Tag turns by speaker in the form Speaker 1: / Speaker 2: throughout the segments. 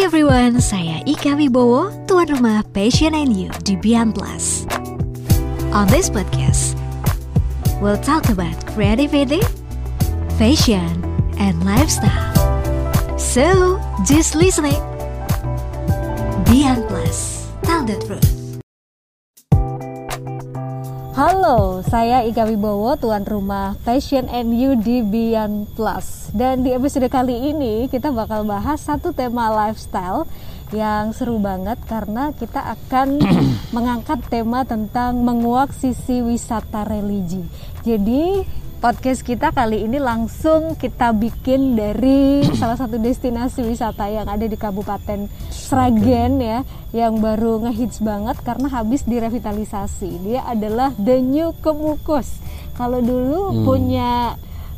Speaker 1: Everyone, saya Ika Wibowo, tuan rumah Passion and You di Beyond Plus. On this podcast, we'll talk about creativity, fashion, and lifestyle. So, just listening. Beyond Plus, tell the truth.
Speaker 2: Halo, saya Ika Wibowo, tuan rumah Fashion and You di Beyond Plus. Dan di episode kali ini kita bakal bahas satu tema lifestyle yang seru banget karena kita akan mengangkat tema tentang menguak sisi wisata religi. Jadi podcast kita kali ini langsung kita bikin dari salah satu destinasi wisata yang ada di Kabupaten Sragen ya, yang baru ngehits banget karena habis direvitalisasi. Dia adalah The New Kemukus. Kalau dulu
Speaker 3: Hmm.
Speaker 2: punya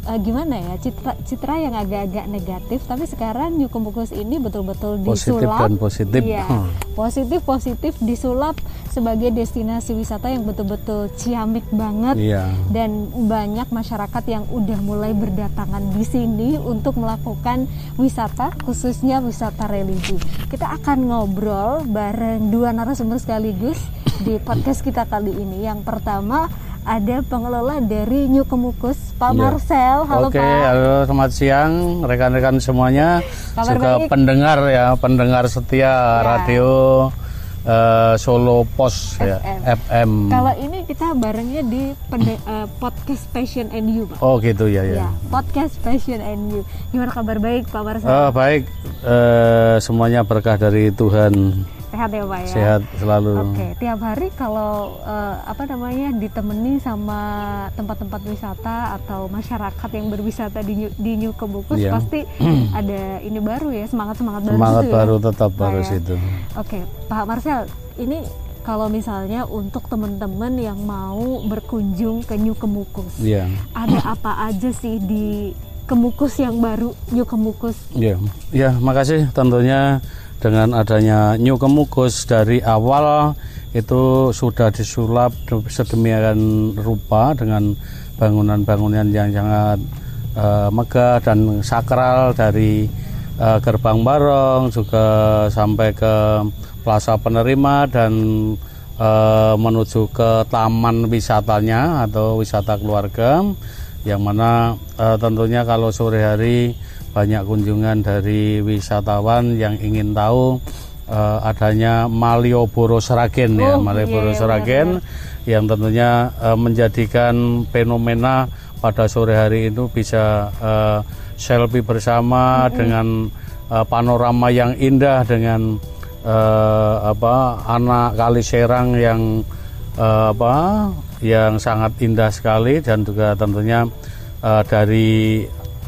Speaker 2: eh, gimana ya citra citra yang agak-agak negatif, tapi sekarang New ini betul-betul
Speaker 3: Positif
Speaker 2: disulap.
Speaker 3: dan positif.
Speaker 2: Iya,
Speaker 3: Hmm.
Speaker 2: positif positif disulap sebagai destinasi wisata yang betul-betul ciamik banget
Speaker 3: Iya.
Speaker 2: dan banyak masyarakat yang udah mulai berdatangan di sini untuk melakukan wisata khususnya wisata religi. Kita akan ngobrol bareng dua narasumber sekaligus di podcast kita kali ini. Yang pertama ada pengelola dari New Kemukus, Pak
Speaker 3: Iya.
Speaker 2: Marcel. Halo
Speaker 3: Oke,
Speaker 2: Pak.
Speaker 3: halo selamat siang rekan-rekan semuanya.
Speaker 2: Kabar
Speaker 3: Juga
Speaker 2: baik?
Speaker 3: pendengar ya, pendengar setia radio eh, Solo Pos ya, FM.
Speaker 2: Kalau ini kita barengnya di eh, podcast Passion and You, Pak.
Speaker 3: Oh gitu ya
Speaker 2: Ya,
Speaker 3: ya.
Speaker 2: podcast Passion and You. Gimana kabar baik Pak Marcel?
Speaker 3: Eh, baik, eh, semuanya berkah dari Tuhan.
Speaker 2: Sehat ya Pak ya?
Speaker 3: Sehat selalu.
Speaker 2: Oke, tiap hari kalau eh, apa namanya ditemani sama tempat-tempat wisata atau masyarakat yang berwisata di New, di New Kebukus
Speaker 3: Iya.
Speaker 2: pasti ada ini baru ya semangat semangat baru.
Speaker 3: Semangat
Speaker 2: gitu ya.
Speaker 3: baru tetap
Speaker 2: Pak
Speaker 3: baru
Speaker 2: ya.
Speaker 3: situ.
Speaker 2: Oke, Pak Marcel, ini kalau misalnya untuk teman-teman yang mau berkunjung ke New Kemukus,
Speaker 3: Iya.
Speaker 2: ada apa aja sih di Kemukus yang baru New Kemukus?
Speaker 3: Ya, ya, makasih tentunya dengan adanya New Kemukus dari awal itu sudah disulap sedemikian rupa dengan bangunan-bangunan yang sangat eh, megah dan sakral dari eh, gerbang Barong juga sampai ke Plaza Penerima dan eh, menuju ke taman wisatanya atau wisata keluarga yang mana eh, tentunya kalau sore hari banyak kunjungan dari wisatawan yang ingin tahu eh, adanya Malioboro Sragen ya
Speaker 2: Oh,
Speaker 3: Malioboro
Speaker 2: iya,
Speaker 3: Sragen yang tentunya eh, menjadikan fenomena pada sore hari itu bisa eh, selfie bersama dengan eh, panorama yang indah dengan eh, apa anak kali Serang yang eh, apa yang sangat indah sekali dan juga tentunya eh, dari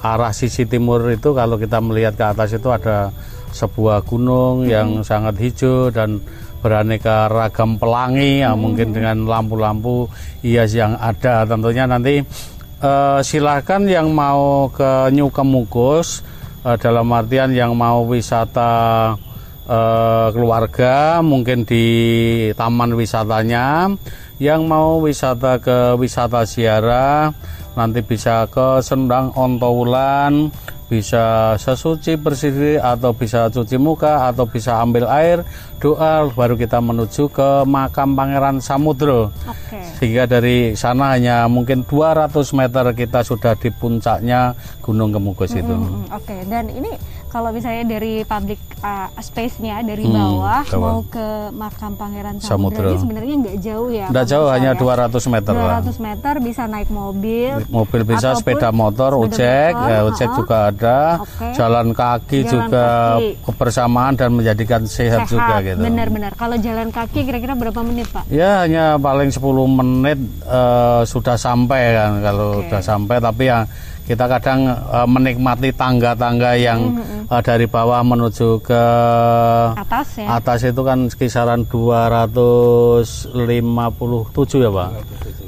Speaker 3: arah sisi timur itu kalau kita melihat ke atas itu ada sebuah gunung yang sangat hijau dan beraneka ragam pelangi ya mungkin dengan lampu-lampu hias yang ada. Tentunya nanti eh, silahkan yang mau ke New Kemukus eh, dalam artian yang mau wisata eh, keluarga mungkin di taman wisatanya yang mau wisata ke wisata ziarah nanti bisa ke Sendang Ontowulan bisa sesuci bersih atau bisa cuci muka atau bisa ambil air. Doa baru kita menuju ke makam Pangeran Samudro.
Speaker 2: Oke.
Speaker 3: sehingga dari sana hanya mungkin 200 meter kita sudah di puncaknya Gunung Kemukus itu.
Speaker 2: Mm, Oke, dan ini kalau misalnya dari public uh, space-nya dari
Speaker 3: Hmm,
Speaker 2: bawah mau ke makam Pangeran Samudra
Speaker 3: Samudra.
Speaker 2: ini sebenarnya nggak jauh ya. Pak
Speaker 3: jauh hanya
Speaker 2: ya?
Speaker 3: 200 meter lah
Speaker 2: 200 meter bisa naik mobil.
Speaker 3: mobil bisa sepeda motor ojek ya, ojek
Speaker 2: ha-ha.
Speaker 3: juga ada
Speaker 2: Oke.
Speaker 3: jalan kaki
Speaker 2: Jalan
Speaker 3: juga
Speaker 2: kaki.
Speaker 3: kebersamaan dan menjadikan sehat, juga gitu
Speaker 2: Benar-benar. Kalau jalan kaki kira-kira berapa menit, Pak?
Speaker 3: Ya hanya paling 10 menit eh, sudah sampai kan kalau
Speaker 2: Oke.
Speaker 3: sudah sampai tapi ya kita kadang eh, menikmati tangga-tangga yang eh, dari bawah menuju ke
Speaker 2: Atas ya.
Speaker 3: atas itu kan kisaran 257 ya Pak.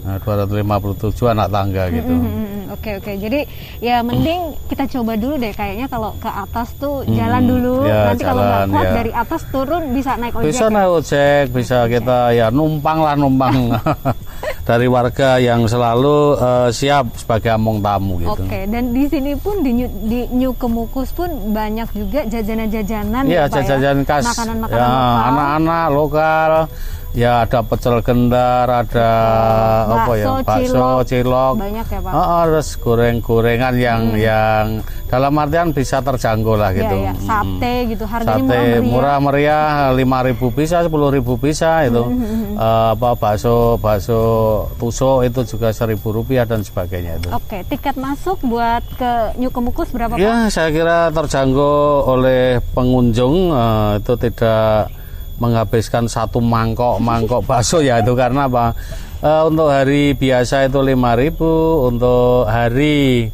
Speaker 3: Nah, 257 anak tangga gitu.
Speaker 2: Mm, mm, mm. Oke oke. Jadi ya mending kita coba dulu deh. Kayaknya kalau ke atas tuh jalan dulu.
Speaker 3: ya,
Speaker 2: Nanti kalau nggak
Speaker 3: jalan,
Speaker 2: kuat
Speaker 3: ya.
Speaker 2: dari atas turun bisa naik ojek.
Speaker 3: Bisa naik ojek, bisa kita ya numpang lah numpang dari warga yang selalu eh, siap sebagai among tamu gitu.
Speaker 2: Oke, dan di sini pun di New, di New Kemukus pun banyak juga jajanan-jajanan
Speaker 3: Iya,
Speaker 2: ya, ya?
Speaker 3: jajan khas
Speaker 2: makanan-makanan
Speaker 3: ya,
Speaker 2: lokal.
Speaker 3: anak-anak lokal. Ya ada pecel gendar, ada apa ya,
Speaker 2: Bakso,
Speaker 3: bakso,
Speaker 2: cilok.
Speaker 3: cilok.
Speaker 2: Banyak ya, Pak?
Speaker 3: Oh, oh, terus goreng-gorengan yang yang dalam artian bisa terjangkau lah
Speaker 2: Iya,
Speaker 3: gitu.
Speaker 2: iya.
Speaker 3: Mm-mm.
Speaker 2: Sate gitu, harganya
Speaker 3: Sate
Speaker 2: murah
Speaker 3: murah meriah lima ribu bisa sepuluh ribu bisa itu Eh, apa bakso bakso tusuk itu juga seribu rupiah dan sebagainya itu.
Speaker 2: Oke, tiket masuk buat ke New Kemukus berapa Pak?
Speaker 3: Ya saya kira terjangkau oleh pengunjung eh, itu tidak menghabiskan satu mangkok mangkok bakso ya itu karena apa? Eh, untuk hari biasa itu lima ribu untuk hari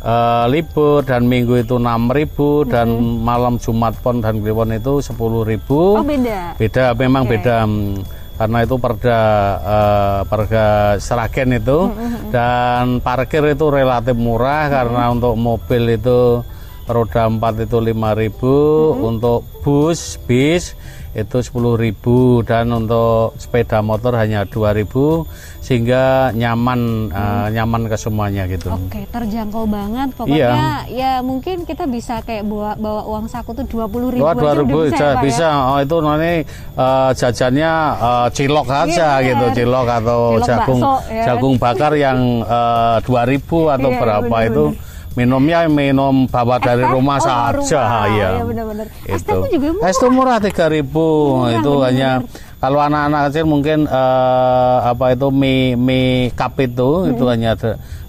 Speaker 3: eh, libur dan minggu itu enam ribu dan malam Jumat pon dan Kliwon itu sepuluh ribu.
Speaker 2: Oh, beda.
Speaker 3: Beda, memang
Speaker 2: Oke.
Speaker 3: beda mm, karena itu perda eh, perda Seragen itu dan parkir itu relatif murah karena untuk mobil itu roda 4 itu 5000 untuk bus bis itu 10.000 dan untuk sepeda motor hanya 2.000 sehingga nyaman eh, nyaman ke semuanya gitu.
Speaker 2: Oke, terjangkau banget. Pokoknya
Speaker 3: Iya.
Speaker 2: ya mungkin kita bisa kayak bawa bawa uang saku tuh dua puluh ribu
Speaker 3: Dua dua
Speaker 2: aja
Speaker 3: ribu
Speaker 2: udah bisa,
Speaker 3: bisa,
Speaker 2: ya, Pak,
Speaker 3: bisa.
Speaker 2: ya?
Speaker 3: Oh itu nanti eh, jajannya eh, cilok aja
Speaker 2: Iya,
Speaker 3: gitu, cilok atau
Speaker 2: Cilok
Speaker 3: jagung
Speaker 2: bakso, ya.
Speaker 3: jagung bakar yang dua ribu atau
Speaker 2: Iya,
Speaker 3: berapa
Speaker 2: benar,
Speaker 3: itu minumnya minum bawa dari
Speaker 2: Es teh?
Speaker 3: rumah
Speaker 2: Oh,
Speaker 3: saja
Speaker 2: rumah.
Speaker 3: ya.
Speaker 2: Iya, benar-benar. Es
Speaker 3: Itu.
Speaker 2: teh pun juga murah.
Speaker 3: Es teh murah tiga ribu
Speaker 2: Murah,
Speaker 3: itu
Speaker 2: benar-benar.
Speaker 3: hanya kalau anak-anak kecil mungkin eh, apa itu mie mie cup itu itu hanya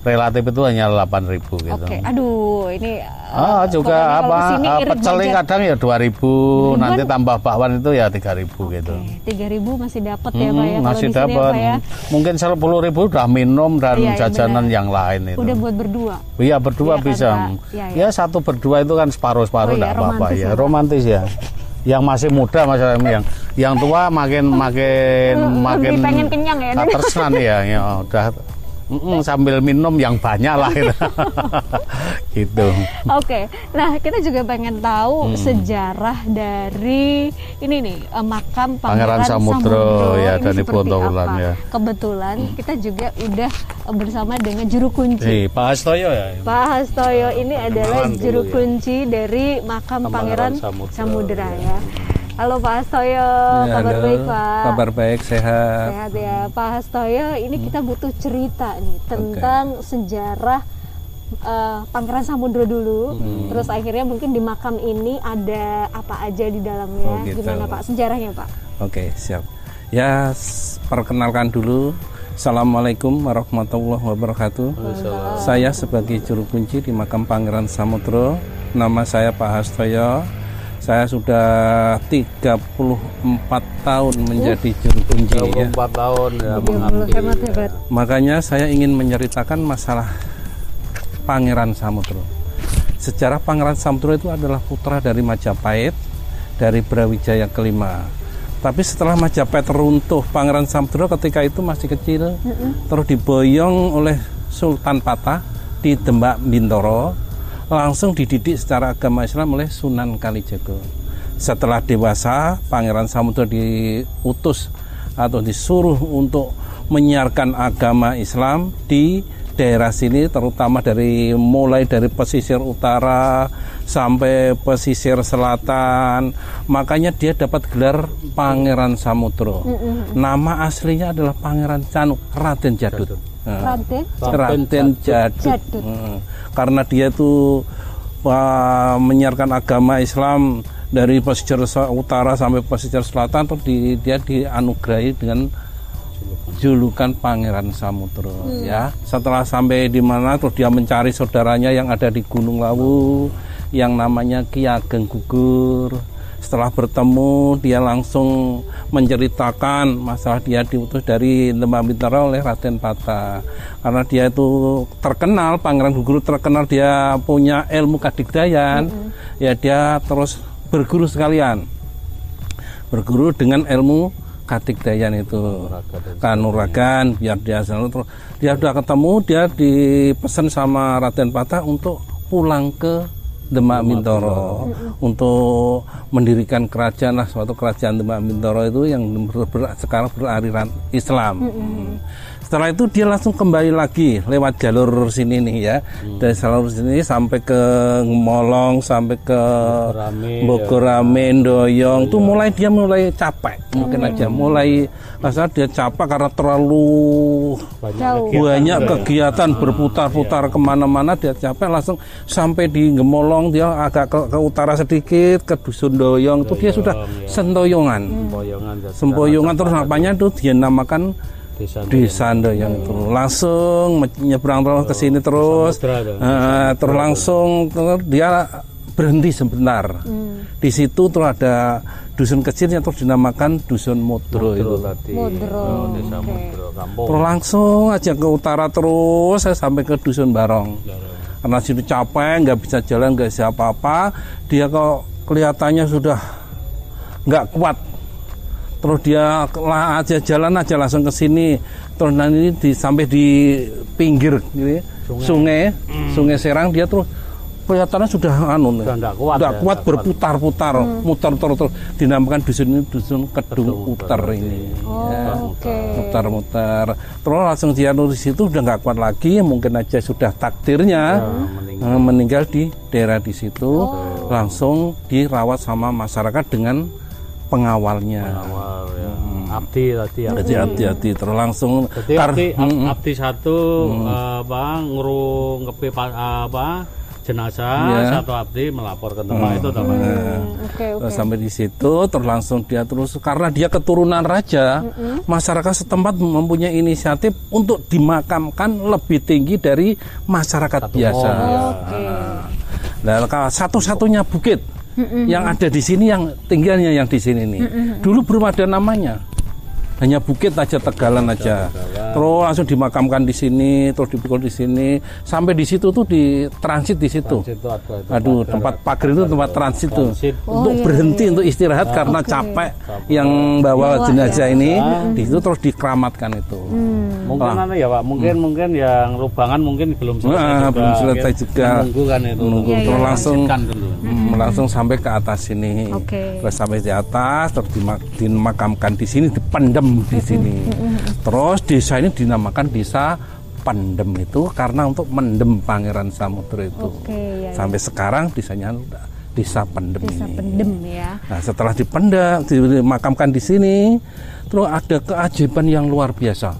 Speaker 3: relatif itu hanya delapan ribu gitu.
Speaker 2: Oke, aduh ini
Speaker 3: Ah,
Speaker 2: eh,
Speaker 3: juga apa
Speaker 2: ke
Speaker 3: sini
Speaker 2: eh,
Speaker 3: pecel kadang ya 2000 nanti tambah bakwan itu ya 3000 gitu.
Speaker 2: tiga ribu masih dapat ya
Speaker 3: Mm,
Speaker 2: pak ya
Speaker 3: masih
Speaker 2: sini ya,
Speaker 3: dapat.
Speaker 2: pak ya
Speaker 3: Mungkin 10.000 udah minum dan
Speaker 2: Iya, iya,
Speaker 3: jajanan
Speaker 2: benar.
Speaker 3: yang lain itu.
Speaker 2: udah buat berdua
Speaker 3: Iya berdua
Speaker 2: kan,
Speaker 3: bisa.
Speaker 2: Iya, iya.
Speaker 3: Ya satu berdua itu kan separuh-separuh
Speaker 2: Oh, iya,
Speaker 3: enggak apa-apa ya.
Speaker 2: ya.
Speaker 3: Romantis ya. Yang masih muda masalahnya yang yang tua makin makin makin
Speaker 2: pengen kenyang ya,
Speaker 3: tersenan ya, ya udah mm, sambil minum yang banyak lah gitu. gitu.
Speaker 2: Oke, nah kita juga pengen tahu
Speaker 3: Hmm.
Speaker 2: sejarah dari ini nih eh, makam
Speaker 3: Pangeran
Speaker 2: Pangeran
Speaker 3: Samudro, ya, Pontokulan,
Speaker 2: apa?
Speaker 3: ya.
Speaker 2: Kebetulan kita juga udah eh, bersama dengan juru kunci.
Speaker 3: Nih, Pak Hastoyo ya.
Speaker 2: Pak Hastoyo ini adalah
Speaker 3: Kenalan
Speaker 2: juru
Speaker 3: ya.
Speaker 2: kunci dari makam
Speaker 3: Pangeran
Speaker 2: Pangeran
Speaker 3: Samudra,
Speaker 2: Samudra,
Speaker 3: ya.
Speaker 2: ya. Halo Pak Hastoyo,
Speaker 4: Ya,
Speaker 2: kabar
Speaker 4: halo.
Speaker 2: baik Pak.
Speaker 4: Kabar baik, sehat.
Speaker 2: Sehat ya Pak Hastoyo. Ini kita butuh cerita nih tentang sejarah eh, Pangeran Samudro dulu.
Speaker 4: Hmm.
Speaker 2: Terus akhirnya mungkin di makam ini ada apa aja di dalamnya?
Speaker 4: Oh, gitu.
Speaker 2: Gimana Pak sejarahnya Pak?
Speaker 4: Oke, siap. Ya, perkenalkan dulu. Assalamualaikum warahmatullahi wabarakatuh. Saya sebagai juru kunci di makam Pangeran Samudro. Nama saya Pak Hastoyo. Saya sudah 34 tahun menjadi juru kunci ya.
Speaker 3: 24 tahun ya
Speaker 2: hebat.
Speaker 4: Makanya saya ingin menceritakan masalah Pangeran Samudro. Sejarah Pangeran Samudro itu adalah putra dari Majapahit dari Brawijaya kelima. Tapi setelah Majapahit runtuh, Pangeran Samudro ketika itu masih kecil, terus diboyong oleh Sultan Patah di Demak Bintoro, langsung dididik secara agama Islam oleh Sunan Kalijaga. Setelah dewasa, Pangeran Samudro diutus atau disuruh untuk menyiarkan agama Islam di daerah sini terutama dari mulai dari pesisir utara sampai pesisir selatan. Makanya dia dapat gelar Pangeran Samudro nama aslinya adalah Pangeran Canuk Raden Jadut Nah,
Speaker 2: Raden
Speaker 4: Jadut,
Speaker 2: Jadut.
Speaker 4: Hmm. karena dia itu wah, menyiarkan agama Islam dari pesisir utara sampai pesisir selatan terus di- dia dianugerahi dengan julukan Pangeran Samudro ya. Setelah sampai di mana terus dia mencari saudaranya yang ada di Gunung Lawu yang namanya Ki Ageng Gugur setelah bertemu dia langsung menceritakan masalah dia diutus dari Demak Bintaro oleh Raden Pata karena dia itu terkenal Pangeran Gugur terkenal dia punya ilmu kadigdayan ya dia terus berguru sekalian. Berguru dengan ilmu kadigdayan itu. Kanuragan biar dia selalu terus. Dia sudah ketemu dia dipesan sama Raden Patah untuk pulang ke Demak Bintoro untuk mendirikan kerajaan lah suatu kerajaan Demak Bintoro itu yang ber- ber- sekarang beraliran Islam. Hmm. Setelah itu dia langsung kembali lagi lewat jalur sini nih ya. Dari jalur sini sampai ke Molong, sampai ke
Speaker 3: Rame,
Speaker 4: Bogorame, Doyong. Tuh mulai dia mulai capek. Mungkin aja. Mulai rasa dia capek karena terlalu
Speaker 2: Jauh.
Speaker 4: banyak kegiatan berputar-putar ke mana-mana dia capek. Langsung sampai di Gemolong dia agak ke, ke utara sedikit ke dusun Doyong itu dia sudah sentoyongan.
Speaker 3: Boyongan dan
Speaker 4: sempoyongan terus apanya itu dia namakan
Speaker 3: desa
Speaker 4: desa Doyong itu langsung nyebrang terus ke sini terus
Speaker 3: dong.
Speaker 4: eh, terus langsung terus dia berhenti sebentar di situ terus ada dusun kecilnya terus dinamakan dusun Modro itu
Speaker 3: tadi
Speaker 2: Modro.
Speaker 3: Oh, desa Modro kampung
Speaker 4: Terus langsung aja ke utara terus saya sampai ke dusun Barong. Karena situ capek, nggak bisa jalan, nggak bisa apa-apa. Dia kok kelihatannya sudah nggak kuat. Terus dia lah aja jalan aja langsung ke sini. Terus nanti di, sampai di pinggir gitu, ya, sungai, sungai Serang dia terus kelihatannya sudah anu
Speaker 3: Sudah kuat ya,
Speaker 4: kuat berputar-putar, muter terus terus dinamakan dusun ini dusun Kedung Uter ini. Ya
Speaker 2: Oh, Oke.
Speaker 4: muter-muter terus langsung dia nulis itu udah nggak kuat lagi mungkin aja sudah takdirnya eh, meninggal. di daerah di situ. Langsung dirawat sama masyarakat dengan pengawalnya.
Speaker 3: Awal ya. Abdi tadi ya.
Speaker 4: Jadi hati-hati terus langsung
Speaker 3: Jadi
Speaker 4: tar-
Speaker 3: Abdi, Ab-. Abdi satu eh, apa ngurung ngepi pa- apa jenazah
Speaker 4: Iya.
Speaker 3: satu Abdi melapor ke tempat itu teman
Speaker 2: Hmm, Oke, oke.
Speaker 4: Terus sampai di situ terus langsung dia terus karena dia keturunan raja masyarakat setempat mempunyai inisiatif untuk dimakamkan lebih tinggi dari masyarakat biasa.
Speaker 2: Oke.
Speaker 4: Nah, kalau satu-satunya bukit yang ada di sini yang tinggalnya yang di sini nih. Dulu belum ada namanya. Hanya bukit aja Tegalan aja. Terus langsung dimakamkan di sini, terus dipikul di sini, sampai di situ tuh di transit di situ.
Speaker 3: Situ ada itu
Speaker 4: Aduh, tempat pagar itu tempat transit tuh.
Speaker 3: Transit.
Speaker 4: Untuk berhenti untuk istirahat karena capek yang bawa jenazah ini. Di situ terus dikeramatkan itu.
Speaker 3: mungkin anu ya Pak. Mungkin mungkin yang lubangan mungkin belum selesai
Speaker 4: Ah,
Speaker 3: juga.
Speaker 4: belum selesai juga.
Speaker 3: menunggu kan itu.
Speaker 4: Menunggu.
Speaker 2: Iya,
Speaker 4: terus
Speaker 2: iya.
Speaker 4: langsung
Speaker 3: dulu
Speaker 4: Hmm, langsung sampai ke atas sini.
Speaker 2: Oke.
Speaker 4: Terus sampai di atas terus dima- dimakamkan di sini, dipendem di sini. Terus desa ini dinamakan desa Pendem itu karena untuk mendem Pangeran Samudra itu.
Speaker 2: Oke, ya, ya.
Speaker 4: Sampai sekarang desanya desa Pendem
Speaker 2: Desa
Speaker 4: ini.
Speaker 2: pendem ya.
Speaker 4: Nah, setelah dipendem, dimakamkan di sini, terus ada keajaiban yang luar biasa.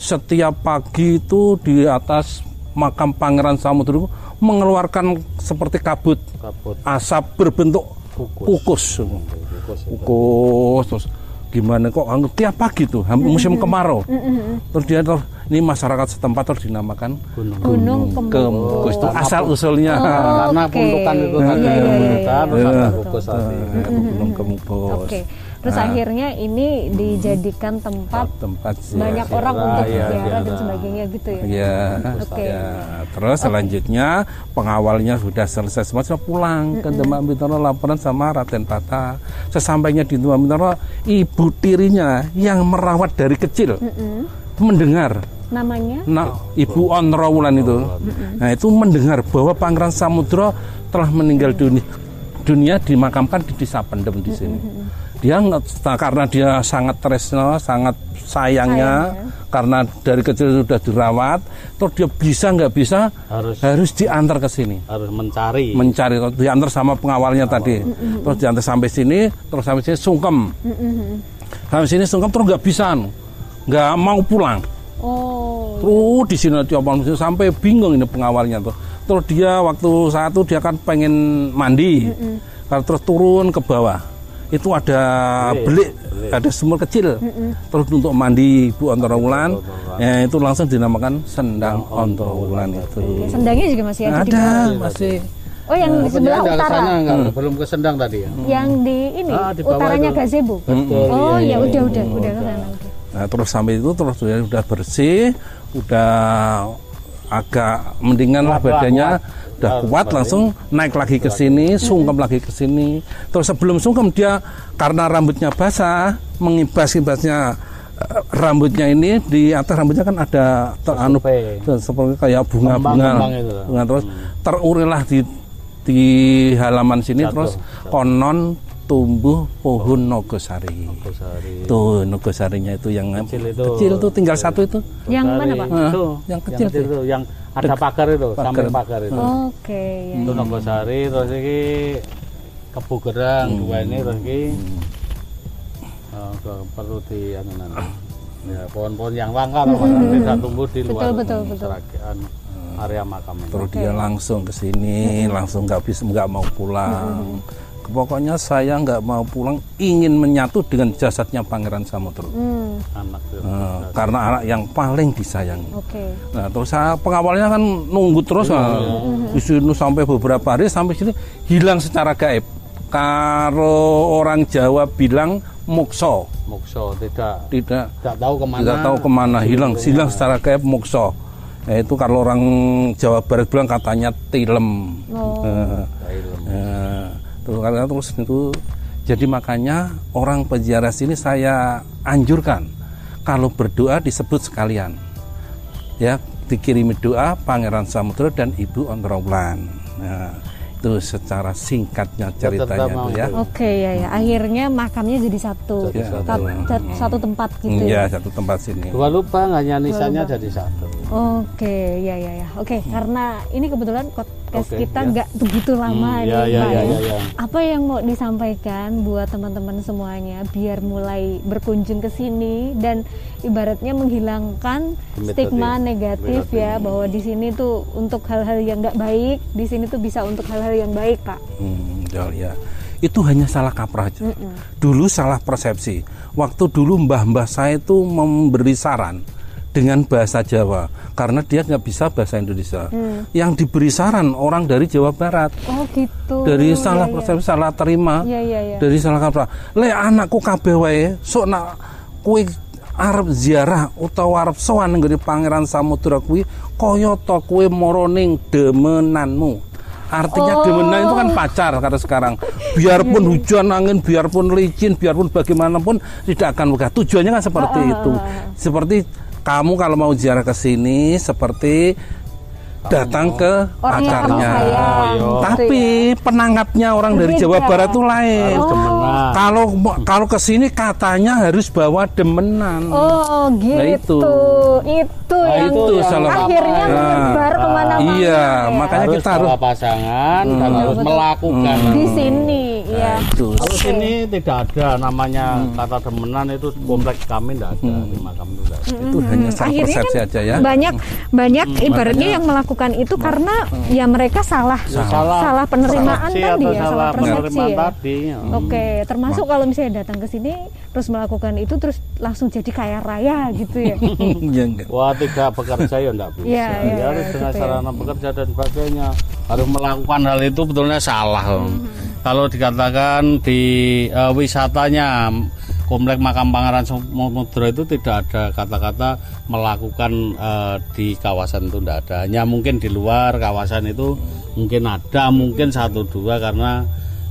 Speaker 4: Setiap pagi itu di atas makam Pangeran Samudra itu mengeluarkan seperti kabut.
Speaker 3: Kabut.
Speaker 4: Asap berbentuk kukus.
Speaker 3: kukus.
Speaker 4: Kukus terus gimana kok? Anu, tiap pagi tuh hampir musim kemarau. Terus dia terus ini masyarakat setempat terus dinamakan
Speaker 3: gunung.
Speaker 2: Gunung.
Speaker 4: Kemukus itu asal usulnya.
Speaker 3: karena
Speaker 2: Oke.
Speaker 3: pundukan itu tadi
Speaker 2: iya,
Speaker 3: ada
Speaker 2: iya,
Speaker 3: terus ada kukus tadi.
Speaker 4: Gunung Kemukus.
Speaker 2: Terus akhirnya ini dijadikan tempat
Speaker 4: Tempat
Speaker 2: banyak
Speaker 4: ziarah.
Speaker 2: orang untuk
Speaker 3: iya,
Speaker 2: ziarah dan
Speaker 3: ziarah.
Speaker 2: sebagainya gitu ya.
Speaker 4: Ya,
Speaker 2: Oke.
Speaker 4: ya. Terus selanjutnya pengawalnya sudah selesai semua sudah pulang ke Demak Bintaro laporan sama Raden Tata. Sesampainya di Demak Bintaro, ibu tirinya yang merawat dari kecil mendengar
Speaker 2: Namanya?
Speaker 4: Nah, Ibu Onrawulan itu, nah itu mendengar bahwa Pangeran Samudra telah meninggal dunia, dunia dimakamkan di desa Pendem di sini. Dia nah, karena dia sangat tresno, sangat sayangnya, karena dari kecil sudah dirawat, terus dia bisa nggak bisa
Speaker 3: harus
Speaker 4: harus diantar ke sini.
Speaker 3: harus mencari.
Speaker 4: Mencari diantar sama pengawalnya tadi. Terus diantar sampai sini terus sampai sini sungkem. Sampai sini sungkem terus nggak bisa anu. nggak mau pulang.
Speaker 2: Oh.
Speaker 4: Terus di sini tiap malam sampai bingung ini pengawalnya tuh. Terus dia waktu satu dia kan pengen mandi, Kalau terus turun ke bawah. Itu ada belik, ada sumur kecil. Terus untuk mandi Bu Ontorawulan, ya itu langsung dinamakan Sendang Ontorawulan itu.
Speaker 2: Sendangnya juga masih ada, di
Speaker 4: Ada masih.
Speaker 2: Oh, yang di sebelah utara.
Speaker 3: sana enggak belum ke Sendang tadi ya
Speaker 2: Yang di ini
Speaker 3: Ah, di
Speaker 2: utaranya
Speaker 3: itu.
Speaker 2: gazebo.
Speaker 3: betul
Speaker 2: Oh,
Speaker 3: iya,
Speaker 2: ya udah udah udah ke sana. udah.
Speaker 4: Nah, terus sampai itu terus dia udah bersih, udah agak mendingan lah badannya. Udah
Speaker 3: Ah,
Speaker 4: kuat langsung naik lagi ke sini, sungkem lagi ke sini. Terus sebelum sungkem dia karena rambutnya basah, mengibas-ibasnya eh, rambutnya ini di atas rambutnya kan ada ter, anu
Speaker 3: Tersupe.
Speaker 4: ter- seperti kayak bunga-bunga, bunga terus terurilah di di halaman sini
Speaker 3: Jatuh,
Speaker 4: terus konon tumbuh pohon nogosari.
Speaker 3: Nogosari.
Speaker 4: Tuh nogosarinya itu yang
Speaker 3: Kecil itu.
Speaker 4: kecil tuh tinggal satu itu.
Speaker 2: Yang mana, Pak?
Speaker 3: Nogosari Itu,
Speaker 4: yang kecil tuh.
Speaker 3: itu, yang ada pagar itu,
Speaker 4: Pagar.
Speaker 3: samping pagar itu.
Speaker 2: Oke, ya.
Speaker 3: Itu Nogosari terus iki Kebu Gerang
Speaker 4: Hmm.
Speaker 3: dua ini terus iki eh, ke- perlu di anu. Ya, pohon-pohon yang langka lah, tidak tumbuh di luar
Speaker 2: Hmm. Betul, betul, betul.
Speaker 3: seragaan area makam itu.
Speaker 4: Terus dia langsung ke sini, langsung nggak bisa nggak mau pulang. Pokoknya saya nggak mau pulang, ingin menyatu dengan jasadnya Pangeran Samudro.
Speaker 2: Hmm,
Speaker 3: Anak.
Speaker 4: Eh, karena anak yang paling disayangi.
Speaker 2: oke.
Speaker 4: Nah, terus saya pengawalnya kan nunggu terus nah, di sini sampai beberapa hari sampai sini hilang secara gaib. Kalau orang Jawa bilang mukso,
Speaker 3: Mokso tidak
Speaker 4: tidak
Speaker 3: tidak tahu ke mana.
Speaker 4: tidak tahu ke mana hilang, hilang secara gaib mukso. Eh, itu kalau orang Jawa Barat bilang katanya tilem.
Speaker 2: Oh.
Speaker 4: Eh, eh, terus karena terus itu jadi makanya orang peziarah sini saya anjurkan kalau berdoa disebut sekalian ya dikirimi doa Pangeran Samudra dan Ibu Ontrowulan. Nah, itu secara singkatnya ceritanya itu ya.
Speaker 2: Oke ya ya. Akhirnya makamnya jadi satu,
Speaker 4: Jadi satu.
Speaker 2: Tat- tat- satu tempat gitu
Speaker 4: Iya,
Speaker 2: ya.
Speaker 4: satu tempat sini.
Speaker 3: Dua lubang hanya nisannya jadi satu.
Speaker 2: Oke, ya ya ya. Oke, karena ini kebetulan podcast
Speaker 3: Oke,
Speaker 2: kita
Speaker 3: ya.
Speaker 2: nggak begitu lama
Speaker 3: Hmm,
Speaker 2: nih,
Speaker 3: ya, ya,
Speaker 2: Pak,
Speaker 3: ya,
Speaker 2: ya.
Speaker 3: ya, ya.
Speaker 2: Apa yang mau disampaikan buat teman-teman semuanya biar mulai berkunjung ke sini dan ibaratnya menghilangkan stigma negatif ya bahwa di sini tuh untuk hal-hal yang nggak baik, di sini tuh bisa untuk hal-hal yang baik, Pak.
Speaker 4: Hmm, ya, ya. Itu hanya salah kaprah aja. Dulu salah persepsi. Waktu dulu mbah-mbah saya itu memberi saran dengan bahasa Jawa karena dia nggak bisa bahasa Indonesia. Yang diberi saran orang dari Jawa Barat.
Speaker 2: Oh gitu.
Speaker 4: Dari
Speaker 2: Ya,
Speaker 4: salah
Speaker 2: ya.
Speaker 4: persepsi, salah terima.
Speaker 2: Iya iya iya.
Speaker 4: Dari salah kaprah. Le anakku kabeh wae sok nak kuwi arep ziarah utawa arep sowan nggone Pangeran Samudra kuwi kaya ta kuwi mara ning demenanmu. Artinya
Speaker 2: Oh.
Speaker 4: demenan itu kan pacar kata sekarang. Biarpun hujan angin, biarpun licin, biarpun bagaimanapun tidak akan megah. Tujuannya kan seperti itu. Seperti kamu kalau mau ziarah ke sini seperti datang ke
Speaker 2: Orang
Speaker 4: pacarnya.
Speaker 3: Oh, iya.
Speaker 2: gitu
Speaker 4: Tapi penangkapnya orang dari. Jawa Barat itu lain.
Speaker 3: Demenan.
Speaker 4: Kalau kalau ke sini katanya harus bawa demenan.
Speaker 2: Oh gitu.
Speaker 4: Nah, itu.
Speaker 2: Itu
Speaker 3: Nah,
Speaker 2: yang
Speaker 4: itu salah
Speaker 2: akhirnya
Speaker 4: Nah,
Speaker 2: menyebar ke mana-mana.
Speaker 4: iya,
Speaker 2: ya.
Speaker 4: makanya
Speaker 3: harus
Speaker 4: kita harus
Speaker 3: pasangan dan harus melakukan.
Speaker 2: di sini
Speaker 4: Nah,
Speaker 2: ya.
Speaker 4: itu.
Speaker 3: Kalau sini tidak ada namanya kata demenan itu kompleks kami tidak ada di makam itu tidak ada.
Speaker 4: Itu hanya salah
Speaker 2: Akhirnya
Speaker 4: persepsi
Speaker 2: kan
Speaker 4: aja ya.
Speaker 2: banyak banyak ibaratnya yang melakukan itu karena ya mereka salah
Speaker 3: Ya,
Speaker 2: salah, penerimaan
Speaker 3: persepsi
Speaker 2: tadi
Speaker 3: atau
Speaker 2: ya
Speaker 3: salah
Speaker 2: salah persepsi ya.
Speaker 3: tadi. ya.
Speaker 2: Oke, termasuk kalau misalnya datang ke sini terus melakukan itu terus langsung jadi kaya raya gitu ya.
Speaker 4: Ya, enggak.
Speaker 3: Wah tidak bekerja ya tidak bisa.
Speaker 2: Iya, iya,
Speaker 3: Ya, harus dengan
Speaker 2: gitu ya.
Speaker 3: sarana bekerja dan sebagainya. Harus melakukan hal itu betulnya salah.
Speaker 2: Mm-hmm.
Speaker 3: Kalau dikatakan di eh, wisatanya komplek makam Pangeran Samudra itu tidak ada kata-kata melakukan eh, di kawasan itu tidak ada. Hanya mungkin di luar kawasan itu mungkin ada, mungkin satu dua karena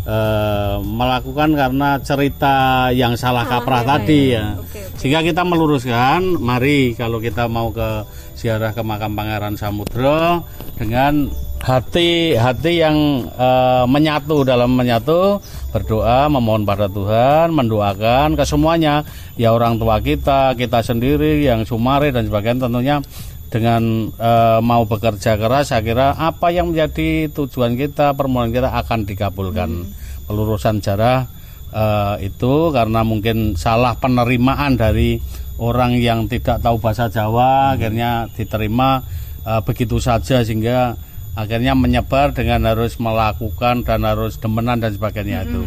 Speaker 3: eh, melakukan karena cerita yang salah kaprah tadi ya. Sehingga kita meluruskan, mari kalau kita mau ke ziarah ke makam Pangeran Samudra dengan hati hati yang eh, menyatu dalam menyatu berdoa memohon pada Tuhan mendoakan ke semuanya. Ya orang tua kita kita sendiri yang sumare dan sebagainya tentunya dengan eh, mau bekerja keras saya kira apa yang menjadi tujuan kita permohonan kita akan dikabulkan pelurusan jarah eh, itu karena mungkin salah penerimaan dari orang yang tidak tahu bahasa Jawa akhirnya diterima eh, begitu saja sehingga akhirnya menyebar dengan harus melakukan dan harus demenan dan sebagainya itu.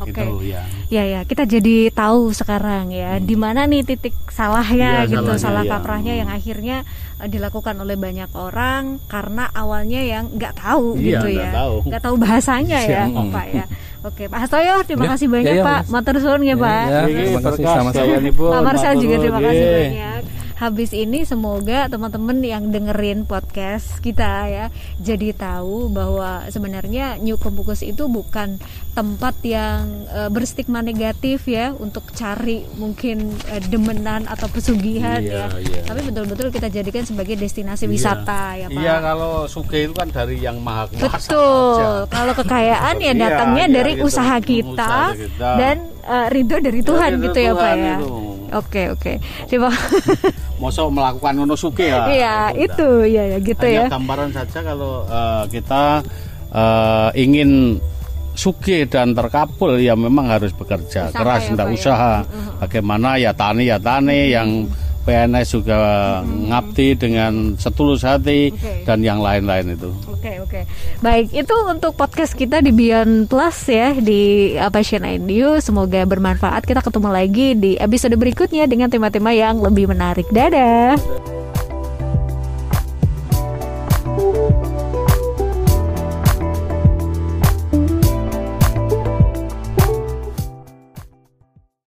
Speaker 2: Oke.
Speaker 3: itu ya.
Speaker 2: Ya ya, kita jadi tahu sekarang ya di mana nih titik salahnya
Speaker 3: Iya,
Speaker 2: gitu,
Speaker 3: salahnya,
Speaker 2: salah
Speaker 3: iya.
Speaker 2: kaprahnya yang akhirnya dilakukan oleh banyak orang karena awalnya yang nggak tahu
Speaker 3: Iya,
Speaker 2: gitu ya,
Speaker 3: tahu.
Speaker 2: nggak tahu bahasanya ya,
Speaker 3: Iya.
Speaker 2: Pak ya. Oke, Pak Hastoyo, terima
Speaker 4: Ya,
Speaker 2: kasih banyak
Speaker 4: ya, ya,
Speaker 2: Pak.
Speaker 4: Mas.
Speaker 2: Matur suwun ya, Pak.
Speaker 4: Ya, terima kasih sama-sama.
Speaker 2: Pak Marcel juga terima kasih
Speaker 3: nggih.
Speaker 2: banyak. Habis ini semoga teman-teman yang dengerin podcast kita ya jadi tahu bahwa sebenarnya New Campus itu bukan tempat yang uh, berstigma negatif ya untuk cari mungkin uh, demenan atau pesugihan
Speaker 3: Iya,
Speaker 2: ya.
Speaker 3: iya.
Speaker 2: Tapi betul-betul kita jadikan sebagai destinasi
Speaker 3: Iya.
Speaker 2: wisata ya Pak.
Speaker 3: Iya kalau suge itu kan dari yang maha kuasa
Speaker 2: Betul.
Speaker 3: saja.
Speaker 2: Kalau kekayaan ya
Speaker 3: Iya,
Speaker 2: datangnya
Speaker 3: iya,
Speaker 2: dari
Speaker 3: gitu.
Speaker 2: usaha kita
Speaker 3: Usaha kita.
Speaker 2: dan uh, ridho dari Tuhan
Speaker 3: ridho
Speaker 2: gitu ya Pak ya.
Speaker 3: itu.
Speaker 2: Oke oke. Terima
Speaker 3: Mosok melakukan ngono suge ya.
Speaker 2: Iya itu ya ya gitu
Speaker 3: Hanya
Speaker 2: ya.
Speaker 3: gambaran saja kalau eh, kita eh, ingin suge dan terkabul ya memang harus bekerja
Speaker 2: Usaha
Speaker 3: keras
Speaker 2: ya, Pak, ya.
Speaker 3: usaha. Bagaimana ya tani ya tani yang PNS juga ngabdi dengan setulus hati
Speaker 2: Oke.
Speaker 3: dan yang lain-lain itu.
Speaker 2: Oke oke. Baik itu untuk podcast kita di Beyond Plus ya di uh, Passion and You semoga bermanfaat. Kita ketemu lagi di episode berikutnya dengan tema-tema yang lebih menarik. Dadah